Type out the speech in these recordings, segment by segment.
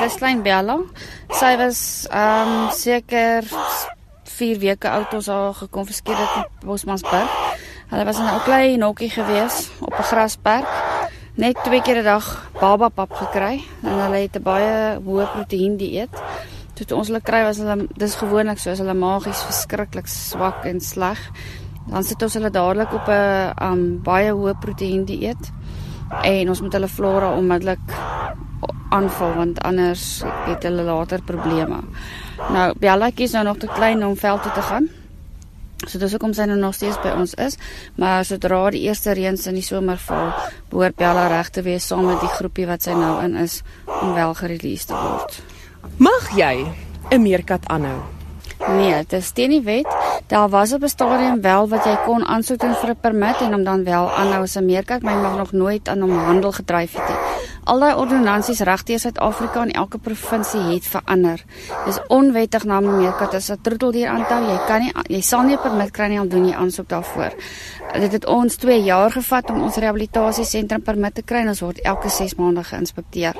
dis klein Bella. Sy was ehm um, seker 4 weke oud ons haar gekonfiskeer het in Bosmansberg. Hulle was in 'n ou klein hokkie gewees op 'n grasperk. Net twee keer 'n dag baba pap gekry en hulle het 'n baie hoë proteïen dieet. Toe ons hulle kry was hulle dis gewoonlik so as hulle magies verskriklik swak en sleg. Dan sit ons hulle dadelik op 'n um baie hoë proteïen dieet en ons moet hulle flora onmiddellik aanval want anders het hulle later probleme. Nou Bellatjie is nou nog te klein om veld toe te gaan. So dis hoekom sy nou nog steeds by ons is, maar sodra die eerste reëns in die somer val, behoort Bella reg te wees saam met die groepie wat sy nou in is om wel gereleased te word. Mag jy 'n meerkat aanhou? Nee, dit is teen die wet. Daar was op 'n stadium wel wat jy kon aansoek doen vir 'n permit en hom dan wel aanhou as 'n meerkat, maar jy mag nog nooit aan hom handel gedryf het nie. Al daai ordonnansies regdeur Suid-Afrika en elke provinsie het verander. Dis onwettig na 'n meerkat as 'n troeteldier aanhou. Jy kan nie jy sal nie 'n permit kry nie al doen jy aansoek daarvoor. Dit het ons 2 jaar gevat om ons rehabilitasiesentrum permit te kry en ons word elke 6 maande geïnspekteer.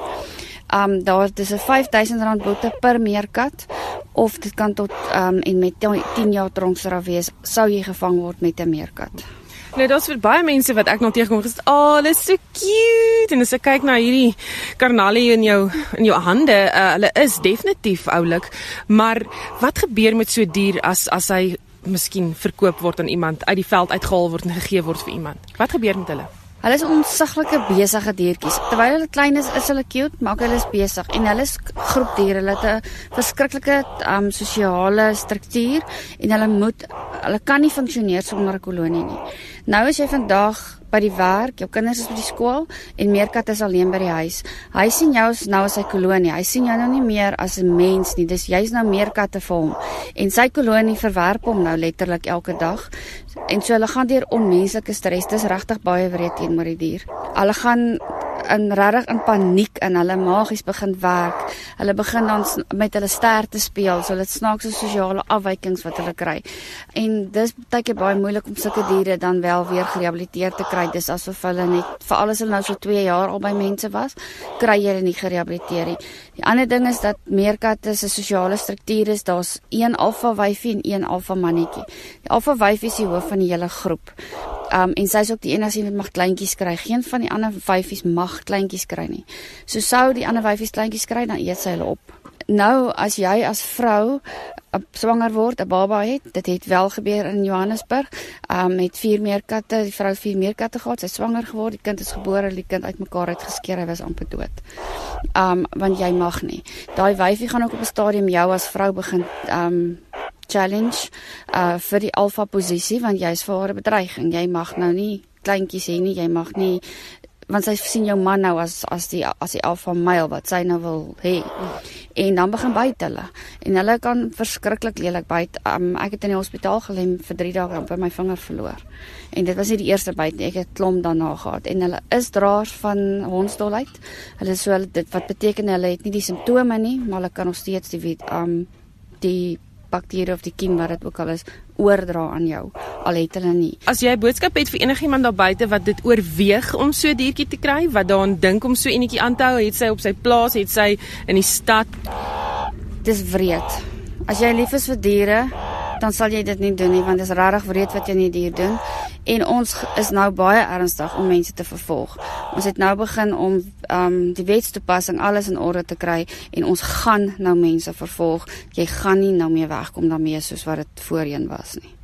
Um daar dis 'n R5000 boete per meerkat of dit kan tot um en met 10 jaar tronkstraf wees sou jy gevang word met 'n meerkat. Nou daar's vir baie mense wat ek nog teëgekom gesê, "Ag, oh, hulle is so cute." En as ek kyk na hierdie karnalie in jou in jou hande, uh, hulle is definitief oulik, maar wat gebeur met so 'n dier as as hy miskien verkoop word aan iemand, uit die veld uitgehaal word en gegee word vir iemand? Wat gebeur met hulle? Hulle is onsiglike besige diertjies. Terwyl hulle klein is, is hulle cute, maar hulle is besig en hulle is groepdiere. Hulle het 'n verskriklike um sosiale struktuur en hulle moet hulle kan nie funksioneer sonder 'n kolonie nie. Nou as jy vandag by die werk, jou kinders is by die skool en meerkat is alleen by die huis. Hy sien jou nou as sy kolonie. Hy sien jou nou nie meer as 'n mens nie. Dis jy's nou meerkatte vir hom. En sy kolonie verwerp hom nou letterlik elke dag. En so hulle gaan deur onmenslike stres. Dis regtig baie wreed teenoor die dier. Hulle gaan in regtig in paniek en hulle magies begin werk. Hulle begin dan met hulle sterte speel, so dit snaakse sosiale afwykings wat hulle kry. En dis baie keer baie moeilik om sulke diere dan wel weer gerehabiliteer te kry. Dis asof hulle net vir alles hulle nou so 2 jaar al by mense was, kry jy hulle nie gerehabiliteer nie. Die ander ding is dat meerkatte se sosiale struktuur is daar's een alfa wyfie en een alfa mannetjie. Die alfa wyfie is die hoof van die hele groep. Um en sy is ook die enigste wat mag kleintjies kry. Geen van die ander vyfies mag kleintjies kry nie. So sou die ander vyfies kleintjies kry, dan eet sy hulle op. Nou as jy as vrou swanger word, 'n baba het, dit het wel gebeur in Johannesburg, um met vier meerkatte, die vrou vier meerkatte gehad, sy swanger geword, die kind is gebore, die kind uitmekaar uitgeskeer, hy was amper dood. Um want jy mag nie. Daai wyfie gaan ook op 'n stadium jou as vrou begin um challenge uh vir die alfa posisie want jy's vir haar 'n bedreiging. Jy mag nou nie kleintjies hê nie. Jy mag nie want sy sien jou man nou as as die as die alfa male wat sy nou wil hê. En dan begin byt hulle. En hulle kan verskriklik lelik byt. Um, ek het in die hospitaal gelê vir 3 dae op my vinger verloor. En dit was nie die eerste byt nie. Ek het klomp daarna gehad en hulle is draers van hondsdolheid. Hulle so hulle dit wat beteken hulle het nie die simptome nie, maar hulle kan nog steeds die um die bakterie of die kiem wat dit ook al is oordra aan jou al het hulle nie. As jy 'n boodskap het vir enigiemand daar buite wat dit oorweeg om so 'n diertjie te kry, wat daaraan dink om so enetjie aan te hou, het sy op sy plaas, het sy in die stad. Dis wreed. As jy lief is vir diere, dan sal jy dit nie doen nie want dit is regtig wreed wat jy nie dier doen en ons is nou baie ernstig om mense te vervolg. Ons het nou begin om um die wetstoepassing alles in orde te kry en ons gaan nou mense vervolg. Jy gaan nie nou meer wegkom daarmee soos wat dit voorheen was nie.